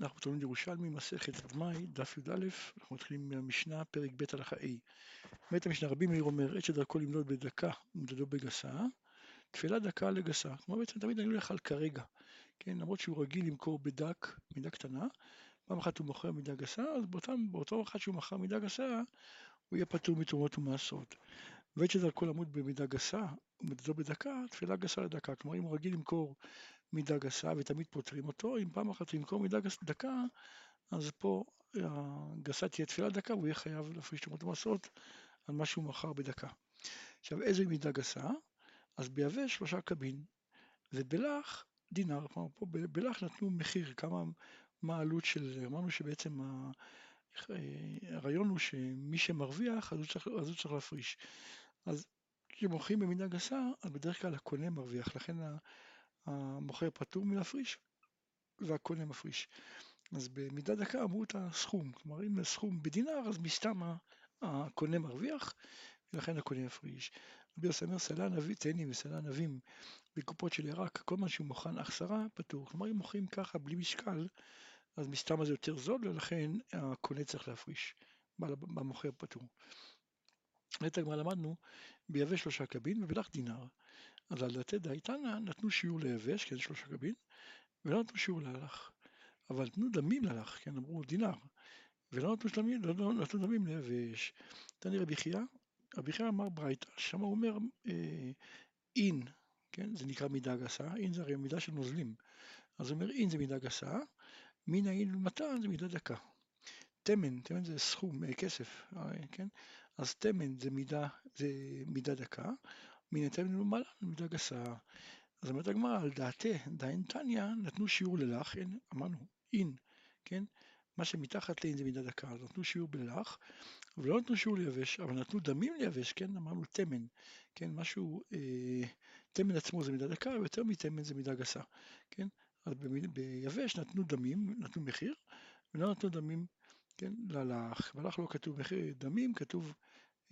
אנחנו תלמיד ירושלמי, מסכת דמאי, דף י"א, אנחנו מתחילים מהמשנה, פרק ב' הלכה A. בית המשנה רבי מאיר אומר, עת שדרכו למדוד בדקה ומדדו בגסה, תפילה דקה לגסה. כלומר בעצם תמיד אני הולך על כרגע, כן, למרות שהוא רגיל למכור בדק, מידה קטנה, פעם אחת הוא מוכר מידה גסה, אז באותם, באותו אחת שהוא מכר מידה גסה, הוא יהיה פטור מתרומות ומעשרות. ועת שדרכו למוד במידה גסה ומדדו בדקה, תפילה גסה לדקה. כלומר אם הוא רגיל למכור מידה גסה ותמיד פותרים אותו, אם פעם אחת ימכור מידה גס, דקה, אז פה הגסה תהיה תפילה דקה והוא יהיה חייב להפריש תרומות ומעשרות על מה שהוא מכר בדקה. עכשיו איזה מידה גסה? אז ביבש שלושה קבין, ובלח דינר, כלומר פה בלח נתנו מחיר, כמה, מה העלות של זה, אמרנו שבעצם ה... הרעיון הוא שמי שמרוויח אז הוא צריך, אז הוא צריך להפריש. אז כשמוכרים במידה גסה, אז בדרך כלל הקונה מרוויח, לכן המוכר פטור מלהפריש והקונה מפריש. אז במידה דקה אמרו את הסכום, כלומר אם הסכום בדינר אז מסתם הקונה מרוויח ולכן הקונה יפריש. רבי יוסי אומר סלע נביא תאנים וסלע נבים בקופות של ירק, כל מה שהוא מוכן עשרה פטור. כלומר אם מוכרים ככה בלי משקל אז מסתם זה יותר זול ולכן הקונה צריך להפריש, במוכר פטור. את הגמרא למדנו ביבש שלושה קבין ובלך דינר. אז על דתי דייתנא נתנו שיעור ליבש, כן, שלושה קבין, ולא נתנו שיעור להלך. אבל נתנו דמים להלך, כן, אמרו דינר. ולא נתנו דמים, לא, לא נתנו דמים ליבש. תני רבי חייא, רבי חייא אמר ברייתא, שם הוא אומר אה, אין, כן, זה נקרא מידה גסה, אין זה הרי מידה של נוזלים. אז הוא אומר אין זה מידה גסה, מן האין ומתן זה מידה דקה. תמן, תמן זה סכום, אה, כסף, אה, כן? אז תמן זה מידה, זה מידה דקה, מן התמן למעלה מידה גסה. אז אומרת הגמרא, על דעתי דיין תניא נתנו שיעור ללח, אין, אמרנו, אין, כן? מה שמתחת לאין זה מידה דקה, אז נתנו שיעור בלח, ולא נתנו שיעור ליבש, אבל נתנו דמים ליבש, כן? אמרנו תמן, כן? משהו, אה, תמן עצמו זה מידה דקה, ויותר מתמן זה מידה גסה, כן? אז ביבש נתנו דמים, נתנו מחיר, ולא נתנו דמים, כן, ללך, והלך לא כתוב מחיר דמים, כתוב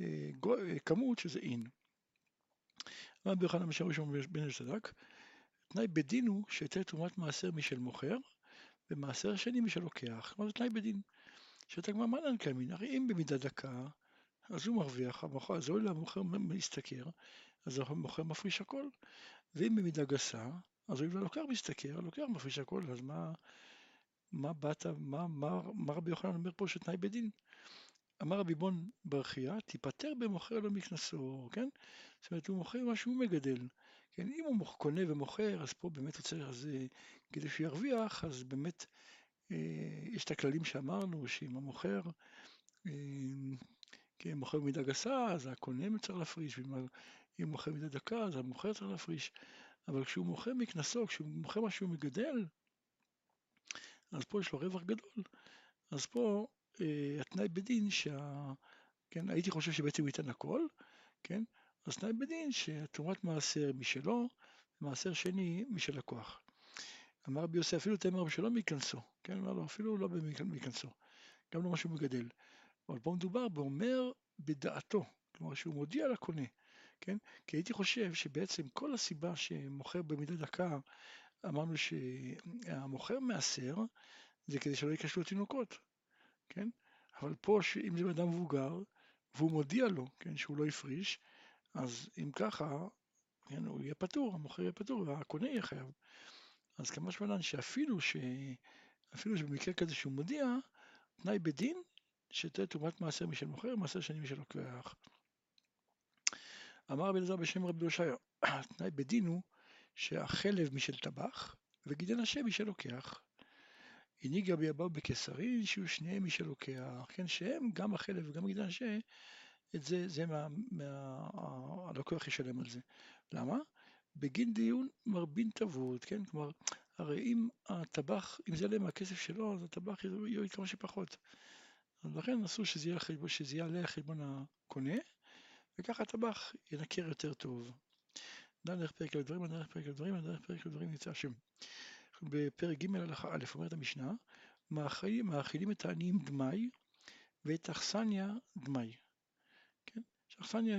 אה, גו, אה, כמות שזה אין. רבי יוחנן משם ראשון בן צדק, תנאי בדין הוא שהיתר תרומת מעשר משל מוכר, ומעשר שני משל לוקח. כלומר זה תנאי בדין. שאתה כבר לנקה מין? הרי אם במידה דקה, אז הוא מרוויח, המוכר, אז אוי למוכר משתכר, אז המוכר מפריש הכל. ואם במידה גסה, אז הואיל והלוקח משתכר, הלוקח מפריש הכל, אז מה, מה באת, מה, מה, מה רבי יוחנן אומר פה שתנאי בדין? אמר רבי בון ברכיה, תיפטר במוכר לו מקנסו, כן? זאת אומרת, הוא מוכר מה שהוא מגדל. כן, אם הוא קונה ומוכר, אז פה באמת הוא צריך, אז כדי שהוא ירוויח, אז באמת אה, יש את הכללים שאמרנו, שאם המוכר, אה, כן, מוכר מידה גסה, אז הקונה צריך להפריש, ואם מוכר מידה דקה, אז המוכר צריך להפריש. אבל כשהוא מוכר מקנסו, כשהוא מוכר מה שהוא מגדל, אז פה יש לו רווח גדול. אז פה אה, התנאי בדין שה... כן, הייתי חושב שבעצם הוא ייתן הכל, כן? אז תנאי בדין שתרומת מעשר משלו, ומעשר שני משל לקוח. אמר רבי יוסף, אפילו תמר משלו מכנסו, כן? אמר לו, אפילו לא מכנסו, גם לא מה שהוא מגדל. אבל פה מדובר באומר בדעתו, כלומר שהוא מודיע לקונה, כן? כי הייתי חושב שבעצם כל הסיבה שמוכר במידה דקה, אמרנו שהמוכר מעשר, זה כדי שלא ייכשלו תינוקות, כן? אבל פה, אם זה בן אדם מבוגר, והוא מודיע לו, כן, שהוא לא הפריש, אז אם ככה, כן, הוא יהיה פטור, המוכר יהיה פטור, והקונה יהיה חייב. אז כמה שמלן שאפילו ש... אפילו שבמקרה כזה שהוא מודיע, תנאי בדין, שתהיה תרומת מעשר משל מוכר, מעשר שני משל לוקח. אמר רבי אלעזר בשם רבי הושעיה, תנאי בדין הוא שהחלב משל טבח וגידל השם משל לוקח. הנהיג רבי אבאו בקיסרי שיהיו שניהם משל לוקח, כן, שהם גם החלב וגם גידל השם, את זה, זה מה, מה, הלקוח ישלם על זה. למה? בגין דיון מרבין תבות, כן, כלומר, הרי אם הטבח, אם זה יעלה מהכסף שלו, אז הטבח יוריד כמה שפחות. לכן אסור שזה יעלה, שזה יעלה על חשבון הקונה, וככה הטבח ינקר יותר טוב. דרך פרק על הדברים, דרך פרק על הדברים, דרך פרק על הדברים נמצא השם. בפרק ג' הלכה א' אומרת המשנה, מאכילים את העניים דמאי ואת אכסניה דמאי. כן? שאכסניה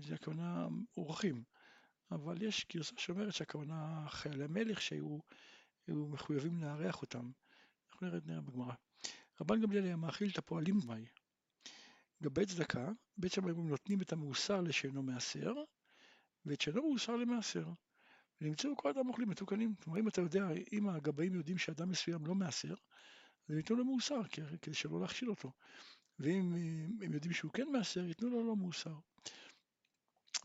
זה הכוונה אורחים, אבל יש גרסה שאומרת שהכוונה חיילי המלך שהיו מחויבים לארח אותם. אנחנו נראה, נראה בגמרא. רבן גמליאל היה מאכיל את הפועלים דמאי. לגבי צדקה, בית שמאי נותנים את המאוסר לשאינו מעשר, ואת שאינו מאוסר למעשר. ונמצאו כל אדם אוכלים מתוקנים. כלומר, אם אתה יודע, אם הגבאים יודעים שאדם מסוים לא מעשר, אז הם ייתנו לו מאוסר, כדי שלא להכשיל אותו. ואם הם יודעים שהוא כן מעשר, ייתנו לו לא מאוסר.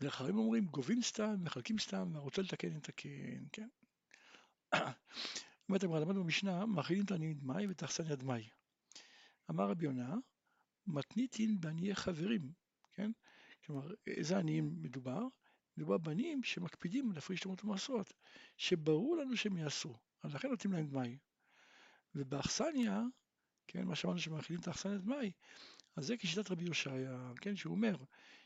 ואחרים אומרים, גובים סתם, מחלקים סתם, והרוצה לתקן, יתקן, כן? אומרת הגמרא, למדנו במשנה, מאכילים את העניים דמאי ואת האכסניה דמאי. אמר רבי יונה, מתניתין בעניי חברים, כן? כלומר, איזה עניים מדובר? מדובר בעניים שמקפידים להפריש תרומות ומעשרות, שברור לנו שהם יעשו, אז לכן נותנים להם דמאי. ובאכסניה, כן, מה שאמרנו שמאכילים את האכסניה דמאי, אז זה כשיטת רבי יושעיה, כן, שהוא אומר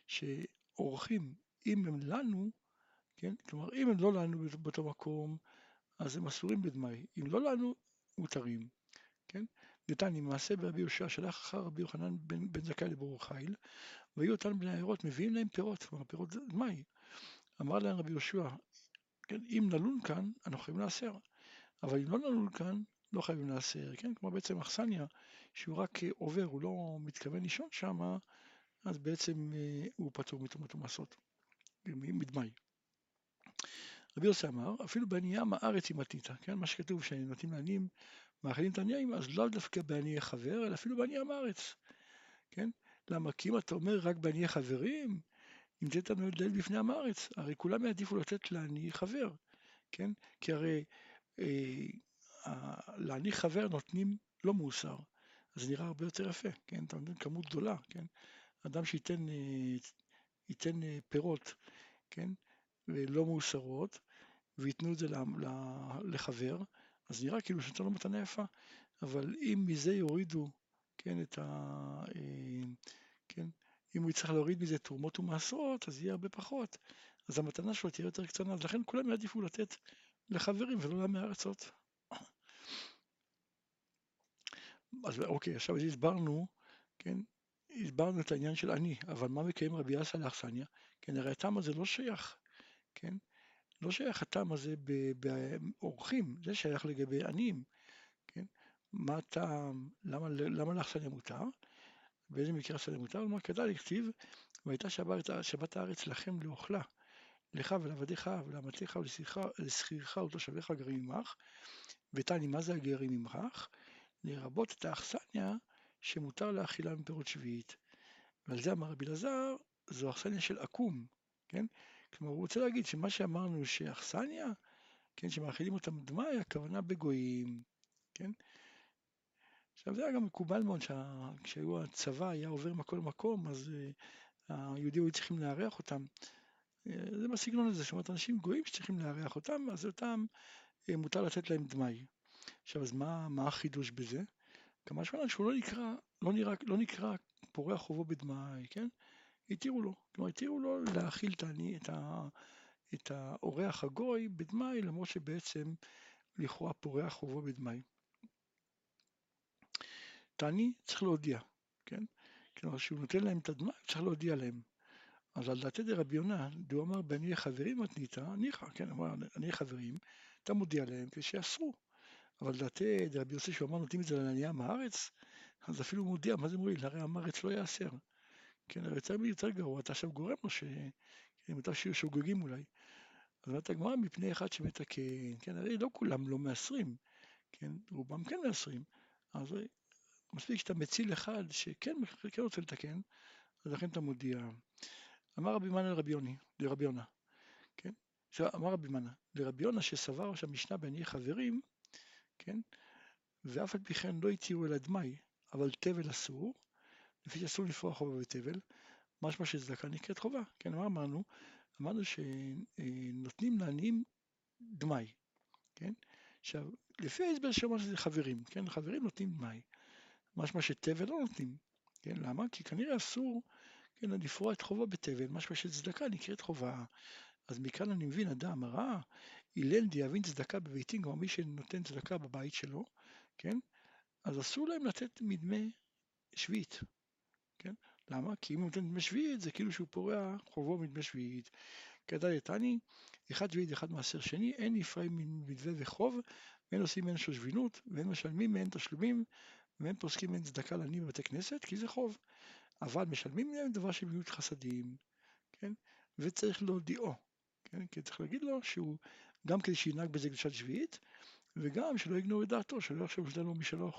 שאורחים, אם הם לנו, כן, כלומר אם הם לא לנו באותו מקום, אז הם אסורים בדמאי, אם לא לנו, מותרים, כן? נתני מעשה ברבי יהושע שלח אחר רבי יוחנן בן, בן זכאי לברור חיל, והיו אותם בני העיירות מביאים להם פירות, כלומר פירות דמאי. אמר להם רבי יהושע, כן, אם נלון כאן, אנחנו חייבים לעשר, אבל אם לא נלון כאן, לא חייבים לעשר, כן? כלומר בעצם אכסניה, שהוא רק עובר, הוא לא מתכוון לישון שם, אז בעצם אה, הוא פטור מתרומות ומעשרות, מדמאי. רבי יוסי אמר, אפילו בענייה מהארץ היא מתנית, כן? מה שכתוב שנותנים לעניים, מאכילים את העניים, אז לא דווקא בעניי חבר, אלא אפילו בענייה מהארץ, כן? למה? כי אם אתה אומר רק בעניי חברים, נמצאת דלת בפני עם הארץ, הרי כולם יעדיפו לתת לעני חבר, כן? כי הרי אה, לעני חבר נותנים לא מאוסר, אז זה נראה הרבה יותר יפה, כן? אתה נותן כמות גדולה, כן? אדם שייתן אה, ייתן אה, פירות, כן? ולא מאוסרות, וייתנו את זה לחבר, אז נראה כאילו שנותן לו מתנה יפה, אבל אם מזה יורידו, כן, את ה... כן, אם הוא יצטרך להוריד מזה תרומות ומעשרות, אז יהיה הרבה פחות, אז המתנה שלו תהיה יותר קטנה, אז לכן כולם יעדיפו לתת לחברים ולא לעמי. אז אוקיי, עכשיו הסברנו, כן, הסברנו את העניין של אני, אבל מה מקיים רבי אסא לאכסניה? כן, הרי הטעם הזה לא שייך, כן? לא שייך הטעם הזה באורחים, זה שייך לגבי עניים, כן? מה הטעם, למה, למה לאכסניה מותר? באיזה מקרה אכסניה מותר? כלומר, כדאי לכתיב, והייתה שבת, שבת הארץ לכם לאוכלה, לך ולעבדיך ולאמתיך ולשכירך ולתושביך הגרים עמך, ותני מה זה הגרים עמך? לרבות את האכסניה שמותר לאכילה מפירות שביעית. ועל זה אמר רבי אלעזר, זו אכסניה של עקום, כן? כלומר, הוא רוצה להגיד שמה שאמרנו שאכסניה, כן, שמאכילים אותם דמאי, הכוונה בגויים, כן? עכשיו זה היה גם מקובל מאוד שכשהיו הצבא היה עובר מכל מקום, אז uh, היהודים היו צריכים לארח אותם. Uh, זה בסגנון הזה, זאת אומרת, אנשים גויים שצריכים לארח אותם, אז אותם uh, מותר לתת להם דמאי. עכשיו, אז מה, מה החידוש בזה? כמה שמונה שהוא לא נקרא, לא, נראה, לא נקרא פורע חובו בדמאי, כן? התירו לו, כלומר התירו לו להאכיל את, ה, את האורח הגוי בדמאי, למרות שבעצם לכאורה פורע חובו בדמאי. תעני צריך להודיע, כן? כלומר שהוא נותן להם את הדמאי, צריך להודיע להם. אז על דעתי דרבי יונה, דו אמר בעניי חברים מתנית, ניחא, כן, אמר עניי חברים, אתה מודיע להם כשיאסרו. אבל דעתי דרבי יוסי שהוא אמר נותנים את זה לענייה מהארץ, אז אפילו מודיע, מה זה מועיל? הרי עם הארץ לא יאסר. כן, הרי יותר מיותר גרוע, אתה עכשיו גורם לו ש... כן, מותר שיהיו שוגגים אולי. אז אומרת הגמרא מפני אחד שמתקן, כן, הרי לא כולם לא מעשרים, כן, רובם כן מעשרים, אז מספיק שאתה מציל אחד שכן כן רוצה לתקן, אז לכן אתה מודיע. אמר רבי מנה לרבי יוני, לרבי יונה, כן? אמר רבי מנה, לרבי יונה שסבר שהמשנה בעניי חברים, כן? ואף על פי כן לא התירו אלא דמאי, אבל תבל אסור, לפי שאסור לפרוע חובה בתבל, משמע שצדקה נקראת חובה, כן, מה אמרנו? אמרנו שנותנים לעניים דמאי, כן? עכשיו, לפי ההסבר שאמרנו שזה חברים, כן? חברים נותנים דמאי, משמע שתבל לא נותנים, כן? למה? כי כנראה אסור, כן, לפרוע את חובה בתבל, משמע שצדקה נקראת חובה. אז מכאן אני מבין, אדם הרע, הלל דיאבין צדקה בביתים, כלומר מי שנותן צדקה בבית שלו, כן? אז אסור להם לתת מדמי שביעית, כן? למה? כי אם הוא נותן דמי שביעית זה כאילו שהוא פורע חובו מדמי שביעית. כדאי יתני, אחד שביעית אחד מעשר שני, אין נפרעים מדווה וחוב, ואין עושים מהן שושבינות, ואין משלמים מהן תשלומים, ואין פוסקים מהן צדקה לעניים בבתי כנסת, כי זה חוב. אבל משלמים להם דבר של מיעוט חסדים, כן? וצריך להודיעו, כן? כי צריך להגיד לו שהוא, גם כדי שינהג בזה קדושת שביעית, וגם שלא יגנור את דעתו, שלא יחשוב שזה לא משלו.